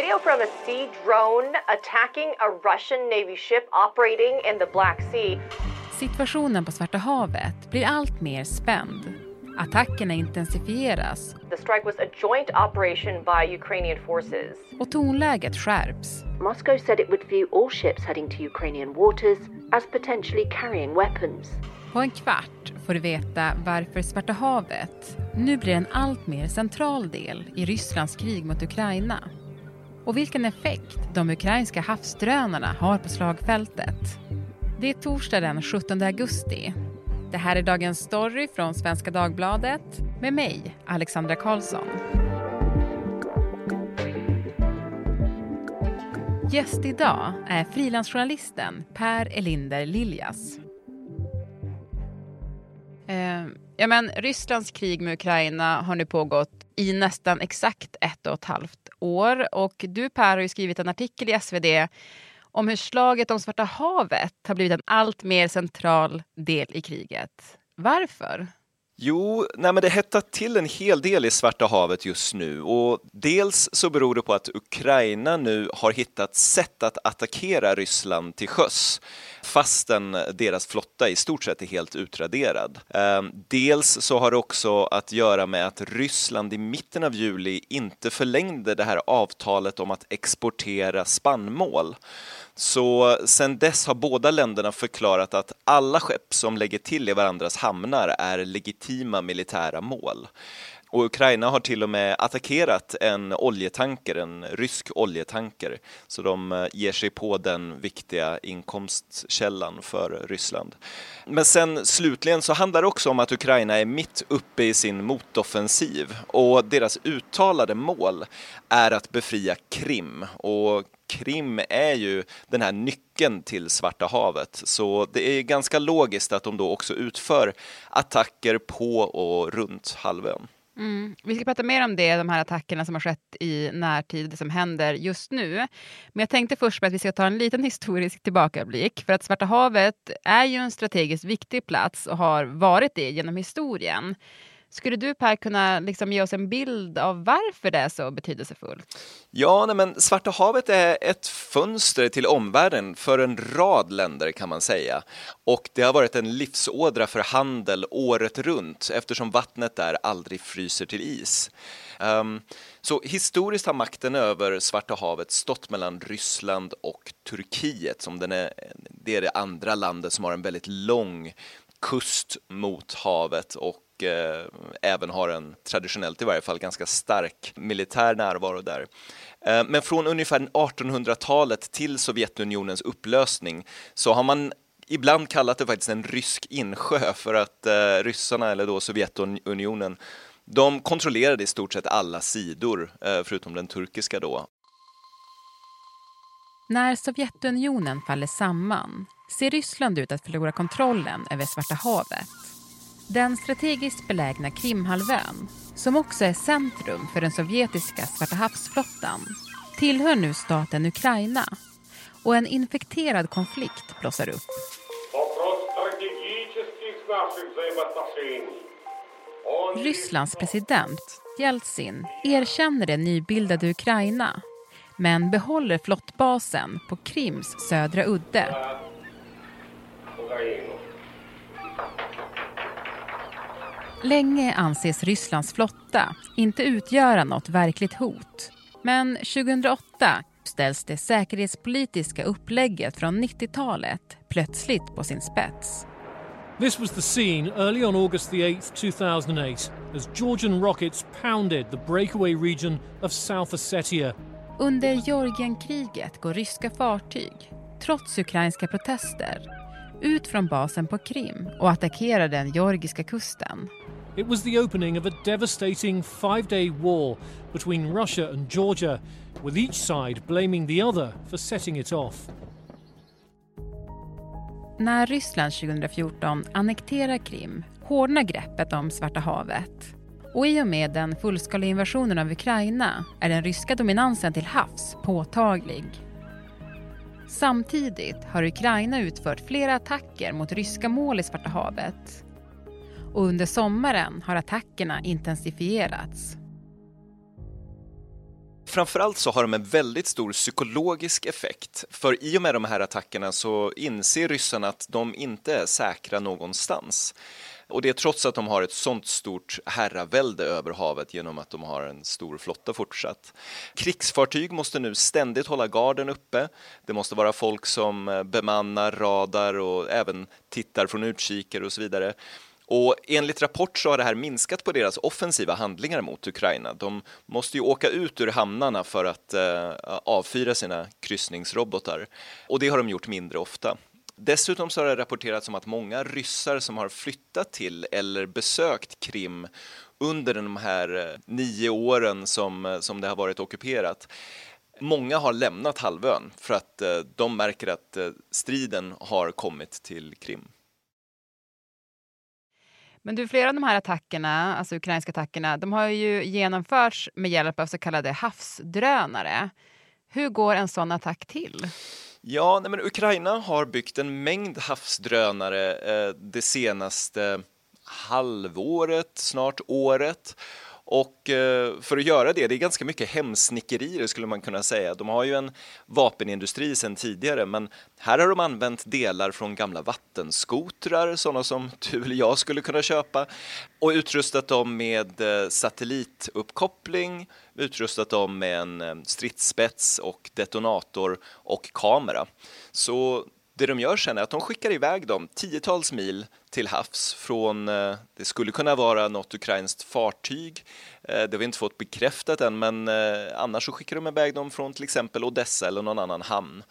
Video from a sea drone attacking a Russian Navy ship operating in the Black Sea. Situationen på Svarta havet blir allt mer spänd. Attackerna intensifieras. The strike was a joint operation by Ukrainian forces. Och tonläget skärps. Moscow said it would view all ships heading to Ukrainian waters as potentially carrying weapons. På en kvart får du veta varför Svarta havet nu blir en allt mer central del i Rysslands krig mot Ukraina och vilken effekt de ukrainska havsdrönarna har på slagfältet. Det är torsdag den 17 augusti. Det här är dagens story från Svenska Dagbladet med mig, Alexandra Karlsson. Gäst idag är frilansjournalisten Per Elinder Liljas. Eh, ja, men Rysslands krig med Ukraina har nu pågått i nästan exakt ett och ett halvt år. Och du Per har ju skrivit en artikel i SvD om hur slaget om Svarta havet har blivit en allt mer central del i kriget. Varför? Jo, nej men det hettar till en hel del i Svarta havet just nu och dels så beror det på att Ukraina nu har hittat sätt att attackera Ryssland till sjöss fastän deras flotta i stort sett är helt utraderad. Ehm, dels så har det också att göra med att Ryssland i mitten av juli inte förlängde det här avtalet om att exportera spannmål. Så sedan dess har båda länderna förklarat att alla skepp som lägger till i varandras hamnar är legitima militära mål. Och Ukraina har till och med attackerat en oljetanker, en rysk oljetanker, så de eh, ger sig på den viktiga inkomstkällan för Ryssland. Men sen slutligen så handlar det också om att Ukraina är mitt uppe i sin motoffensiv och deras uttalade mål är att befria Krim och Krim är ju den här nyckeln till Svarta havet, så det är ganska logiskt att de då också utför attacker på och runt halvön. Mm. Vi ska prata mer om det, de här attackerna som har skett i närtid, det som händer just nu. Men jag tänkte först att vi ska ta en liten historisk tillbakablick. För att Svarta havet är ju en strategiskt viktig plats och har varit det genom historien. Skulle du Per kunna liksom ge oss en bild av varför det är så betydelsefullt? Ja, nej, men Svarta havet är ett fönster till omvärlden för en rad länder kan man säga. Och det har varit en livsådra för handel året runt eftersom vattnet där aldrig fryser till is. Um, så historiskt har makten över Svarta havet stått mellan Ryssland och Turkiet som den är, det är det andra landet som har en väldigt lång kust mot havet och och eh, även har en traditionellt i varje fall ganska stark militär närvaro där. Eh, men från ungefär 1800-talet till Sovjetunionens upplösning så har man ibland kallat det faktiskt en rysk insjö för att eh, ryssarna, eller då Sovjetunionen, de kontrollerade i stort sett alla sidor, eh, förutom den turkiska då. När Sovjetunionen faller samman ser Ryssland ut att förlora kontrollen över Svarta havet. Den strategiskt belägna Krimhalvön, som också är centrum för den sovjetiska Svarta havsflottan, tillhör nu staten Ukraina och en infekterad konflikt blossar upp. Rysslands president Jeltsin erkänner det nybildade Ukraina men behåller flottbasen på Krims södra udde. Länge anses Rysslands flotta inte utgöra något verkligt hot. Men 2008 ställs det säkerhetspolitiska upplägget från 90-talet plötsligt på sin spets. This was the scene early on August the 8th, 2008, as Georgian rockets pounded the breakaway region of South Ossetia. Under Georgienkriget går ryska fartyg, trots ukrainska protester, ut från basen på Krim och attackerar den georgiska kusten. It was the opening of a devastating five day war between Russia and Georgia, with each side blaming the other for setting it off. När Ryssland 2014 annekterar Krim hårdnar greppet om Svarta havet. Och i och med den fullskaliga invasionen av Ukraina är den ryska dominansen till havs påtaglig. Samtidigt har Ukraina utfört flera attacker mot ryska mål i Svarta havet och under sommaren har attackerna intensifierats. framförallt så har de en väldigt stor psykologisk effekt. För i och med de här attackerna så inser ryssarna att de inte är säkra någonstans. Och det är trots att de har ett sånt stort herravälde över havet genom att de har en stor flotta fortsatt. Krigsfartyg måste nu ständigt hålla garden uppe. Det måste vara folk som bemannar radar och även tittar från utkikar. och så vidare. Och enligt rapport så har det här minskat på deras offensiva handlingar mot Ukraina. De måste ju åka ut ur hamnarna för att eh, avfyra sina kryssningsrobotar och det har de gjort mindre ofta. Dessutom så har det rapporterats om att många ryssar som har flyttat till eller besökt Krim under de här eh, nio åren som, eh, som det har varit ockuperat Många har lämnat halvön för att eh, de märker att striden har kommit till Krim. Men du, flera av de här attackerna, alltså ukrainska attackerna, de har ju genomförts med hjälp av så kallade havsdrönare. Hur går en sån attack till? Ja, nej men Ukraina har byggt en mängd havsdrönare eh, det senaste halvåret, snart året. Och eh, för att göra det, det är ganska mycket hemsnickerier skulle man kunna säga. De har ju en vapenindustri sedan tidigare, men här har de använt delar från gamla vattenskotrar, sådana som du eller jag skulle kunna köpa, och utrustat dem med eh, satellituppkoppling, utrustat dem med en eh, stridsspets och detonator och kamera. Så det de gör sen är att de skickar iväg dem tiotals mil till havs från, eh, det skulle kunna vara något ukrainskt fartyg, eh, det har vi inte fått bekräftat än, men eh, annars så skickar de iväg dem från till exempel Odessa eller någon annan hamn.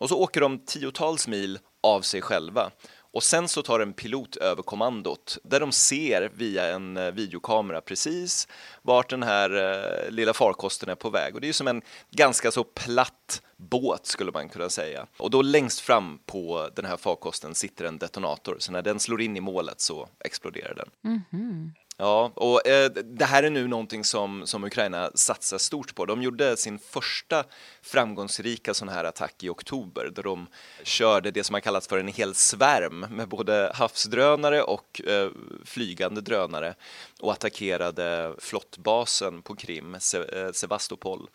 Och så åker de tiotals mil av sig själva och sen så tar en pilot över kommandot där de ser via en eh, videokamera precis vart den här eh, lilla farkosten är på väg. Och det är ju som en ganska så platt båt skulle man kunna säga. Och då längst fram på den här farkosten sitter en detonator, så när den slår in i målet så exploderar den. Mm -hmm. Ja, och eh, det här är nu någonting som, som Ukraina satsar stort på. De gjorde sin första framgångsrika sån här attack i oktober där de körde det som har kallats för en hel svärm med både havsdrönare och eh, flygande drönare och attackerade flottbasen på Krim, Se eh, Sevastopol.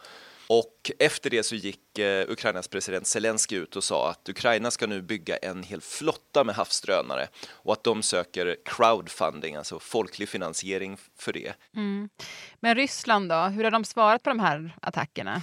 Och efter det så gick eh, Ukrainas president Zelensky ut och sa att Ukraina ska nu bygga en hel flotta med havsdrönare och att de söker crowdfunding, alltså folklig finansiering för det. Mm. Men Ryssland då, hur har de svarat på de här attackerna?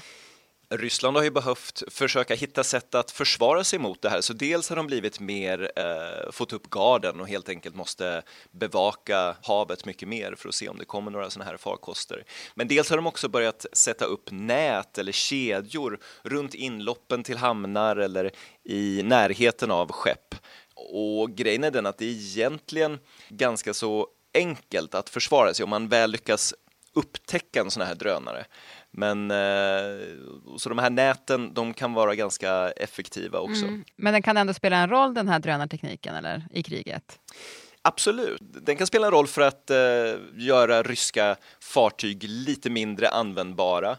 Ryssland har ju behövt försöka hitta sätt att försvara sig mot det här, så dels har de blivit mer, eh, fått upp garden och helt enkelt måste bevaka havet mycket mer för att se om det kommer några sådana här farkoster. Men dels har de också börjat sätta upp nät eller kedjor runt inloppen till hamnar eller i närheten av skepp. Och grejen är den att det är egentligen ganska så enkelt att försvara sig om man väl lyckas upptäcka en sån här drönare. Men eh, så de här näten, de kan vara ganska effektiva också. Mm. Men den kan ändå spela en roll den här drönartekniken eller i kriget? Absolut, den kan spela en roll för att eh, göra ryska fartyg lite mindre användbara.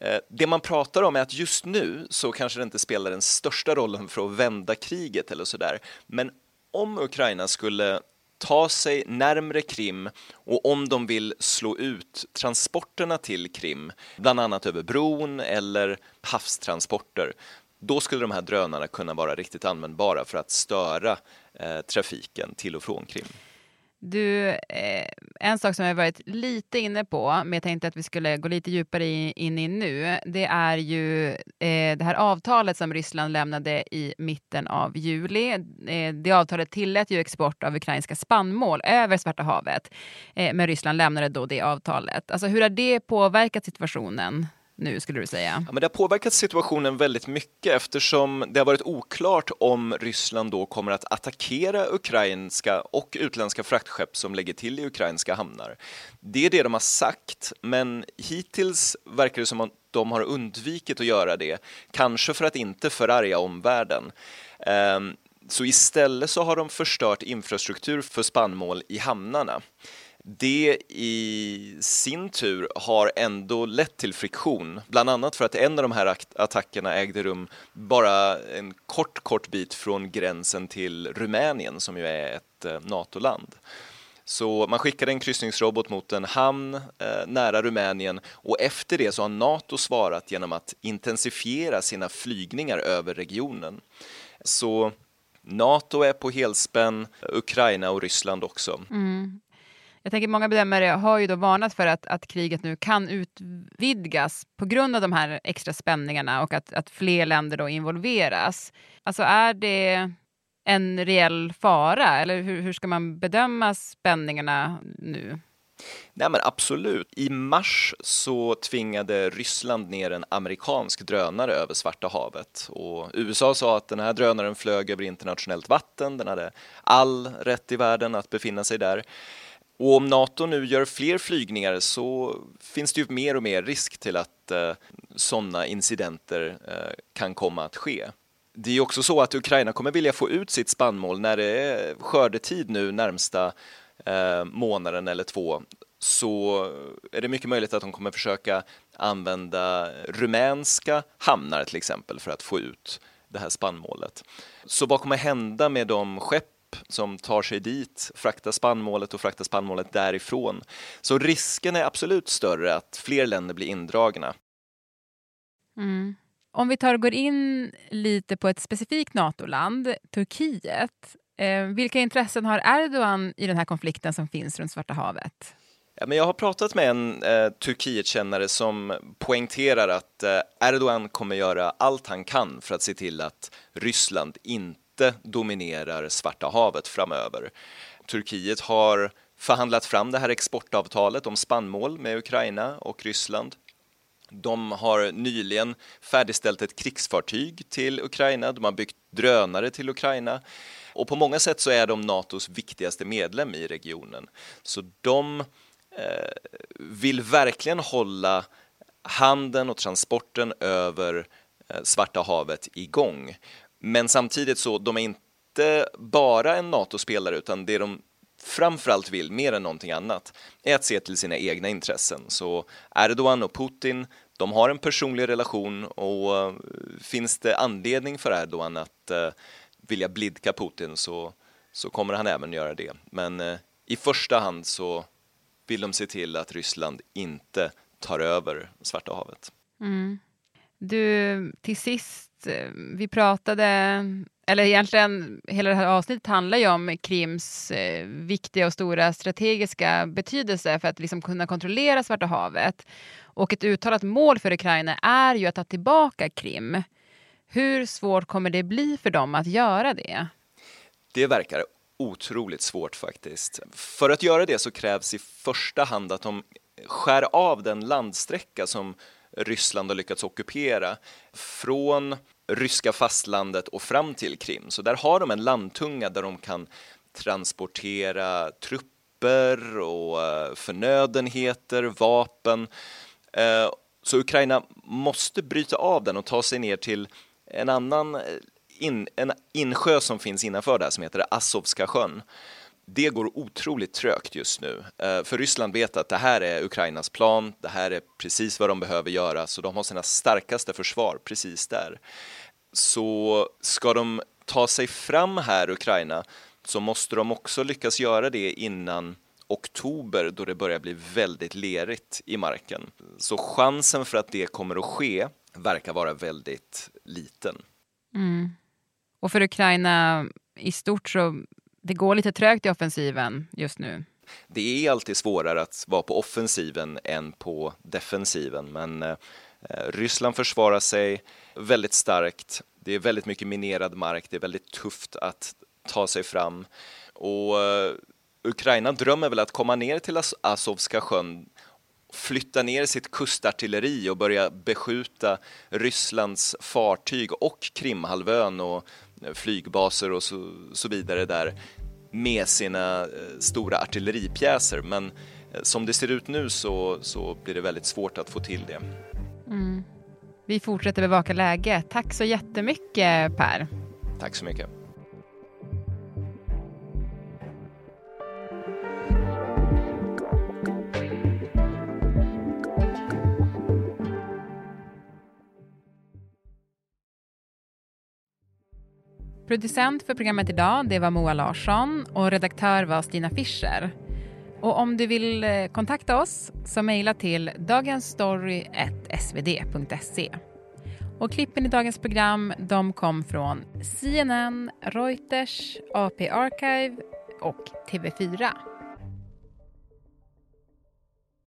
Eh, det man pratar om är att just nu så kanske det inte spelar den största rollen för att vända kriget eller sådär. Men om Ukraina skulle ta sig närmre Krim och om de vill slå ut transporterna till Krim, bland annat över bron eller havstransporter, då skulle de här drönarna kunna vara riktigt användbara för att störa eh, trafiken till och från Krim. Du, eh, en sak som jag varit lite inne på, men jag tänkte att vi skulle gå lite djupare in i nu, det är ju eh, det här avtalet som Ryssland lämnade i mitten av juli. Eh, det avtalet tillät ju export av ukrainska spannmål över Svarta havet, eh, men Ryssland lämnade då det avtalet. Alltså hur har det påverkat situationen nu skulle du säga? Ja, men det har påverkat situationen väldigt mycket eftersom det har varit oklart om Ryssland då kommer att attackera ukrainska och utländska fraktskepp som lägger till i ukrainska hamnar. Det är det de har sagt, men hittills verkar det som att de har undvikit att göra det, kanske för att inte förarga omvärlden. Ehm, så istället så har de förstört infrastruktur för spannmål i hamnarna. Det i sin tur har ändå lett till friktion, bland annat för att en av de här attackerna ägde rum bara en kort, kort bit från gränsen till Rumänien som ju är ett eh, NATO-land. Så man skickade en kryssningsrobot mot en hamn eh, nära Rumänien och efter det så har Nato svarat genom att intensifiera sina flygningar över regionen. Så Nato är på helspänn, Ukraina och Ryssland också. Mm. Jag tänker många bedömare har ju då varnat för att, att kriget nu kan utvidgas på grund av de här extra spänningarna och att, att fler länder då involveras. Alltså är det en reell fara eller hur, hur ska man bedöma spänningarna nu? Nej men absolut. I mars så tvingade Ryssland ner en amerikansk drönare över Svarta havet och USA sa att den här drönaren flög över internationellt vatten, den hade all rätt i världen att befinna sig där. Och om Nato nu gör fler flygningar så finns det ju mer och mer risk till att eh, sådana incidenter eh, kan komma att ske. Det är också så att Ukraina kommer vilja få ut sitt spannmål när det är skördetid nu närmsta eh, månaden eller två så är det mycket möjligt att de kommer försöka använda rumänska hamnar till exempel för att få ut det här spannmålet. Så vad kommer hända med de skepp som tar sig dit, fraktar spannmålet och fraktar spannmålet därifrån. Så risken är absolut större att fler länder blir indragna. Mm. Om vi tar och går in lite på ett specifikt NATO-land, Turkiet. Eh, vilka intressen har Erdogan i den här konflikten som finns runt Svarta havet? Ja, men jag har pratat med en eh, Turkietkännare som poängterar att eh, Erdogan kommer göra allt han kan för att se till att Ryssland inte inte dominerar Svarta havet framöver. Turkiet har förhandlat fram det här exportavtalet om spannmål med Ukraina och Ryssland. De har nyligen färdigställt ett krigsfartyg till Ukraina, de har byggt drönare till Ukraina och på många sätt så är de Natos viktigaste medlem i regionen. Så de eh, vill verkligen hålla handeln och transporten över eh, Svarta havet igång. Men samtidigt så, de är inte bara en NATO-spelare utan det de framförallt vill, mer än någonting annat, är att se till sina egna intressen. Så Erdogan och Putin, de har en personlig relation och eh, finns det anledning för Erdogan att eh, vilja blidka Putin så, så kommer han även göra det. Men eh, i första hand så vill de se till att Ryssland inte tar över Svarta havet. Mm. Du, till sist vi pratade, eller egentligen hela det här avsnittet handlar ju om Krims eh, viktiga och stora strategiska betydelse för att liksom kunna kontrollera Svarta havet. Och ett uttalat mål för Ukraina är ju att ta tillbaka Krim. Hur svårt kommer det bli för dem att göra det? Det verkar otroligt svårt faktiskt. För att göra det så krävs i första hand att de skär av den landsträcka som Ryssland har lyckats ockupera från ryska fastlandet och fram till Krim. Så där har de en landtunga där de kan transportera trupper och eh, förnödenheter, vapen. Eh, så Ukraina måste bryta av den och ta sig ner till en annan eh, in, en insjö som finns innanför där som heter Azovska sjön det går otroligt trögt just nu. Eh, för Ryssland vet att det här är Ukrainas plan, det här är precis vad de behöver göra, så de har sina starkaste försvar precis där. Så ska de ta sig fram här, Ukraina, så måste de också lyckas göra det innan oktober då det börjar bli väldigt lerigt i marken. Så chansen för att det kommer att ske verkar vara väldigt liten. Mm. Och för Ukraina i stort så det går lite trögt i offensiven just nu. Det är alltid svårare att vara på offensiven än på defensiven, men eh, Ryssland försvarar sig väldigt starkt. Det är väldigt mycket minerad mark, det är väldigt tufft att ta sig fram och eh, Ukraina drömmer väl att komma ner till As Azovska sjön flytta ner sitt kustartilleri och börja beskjuta Rysslands fartyg och Krimhalvön och flygbaser och så, så vidare där med sina eh, stora artilleripjäser. Men eh, som det ser ut nu så, så blir det väldigt svårt att få till det. Mm. Vi fortsätter bevaka läget. Tack så jättemycket Per. Tack så mycket. Producent för programmet idag det var Moa Larsson och redaktör var Stina Fischer. Och om du vill eh, kontakta oss så mejla till dagensstory.svd.se. Och klippen i dagens program de kom från CNN, Reuters, AP Archive och TV4.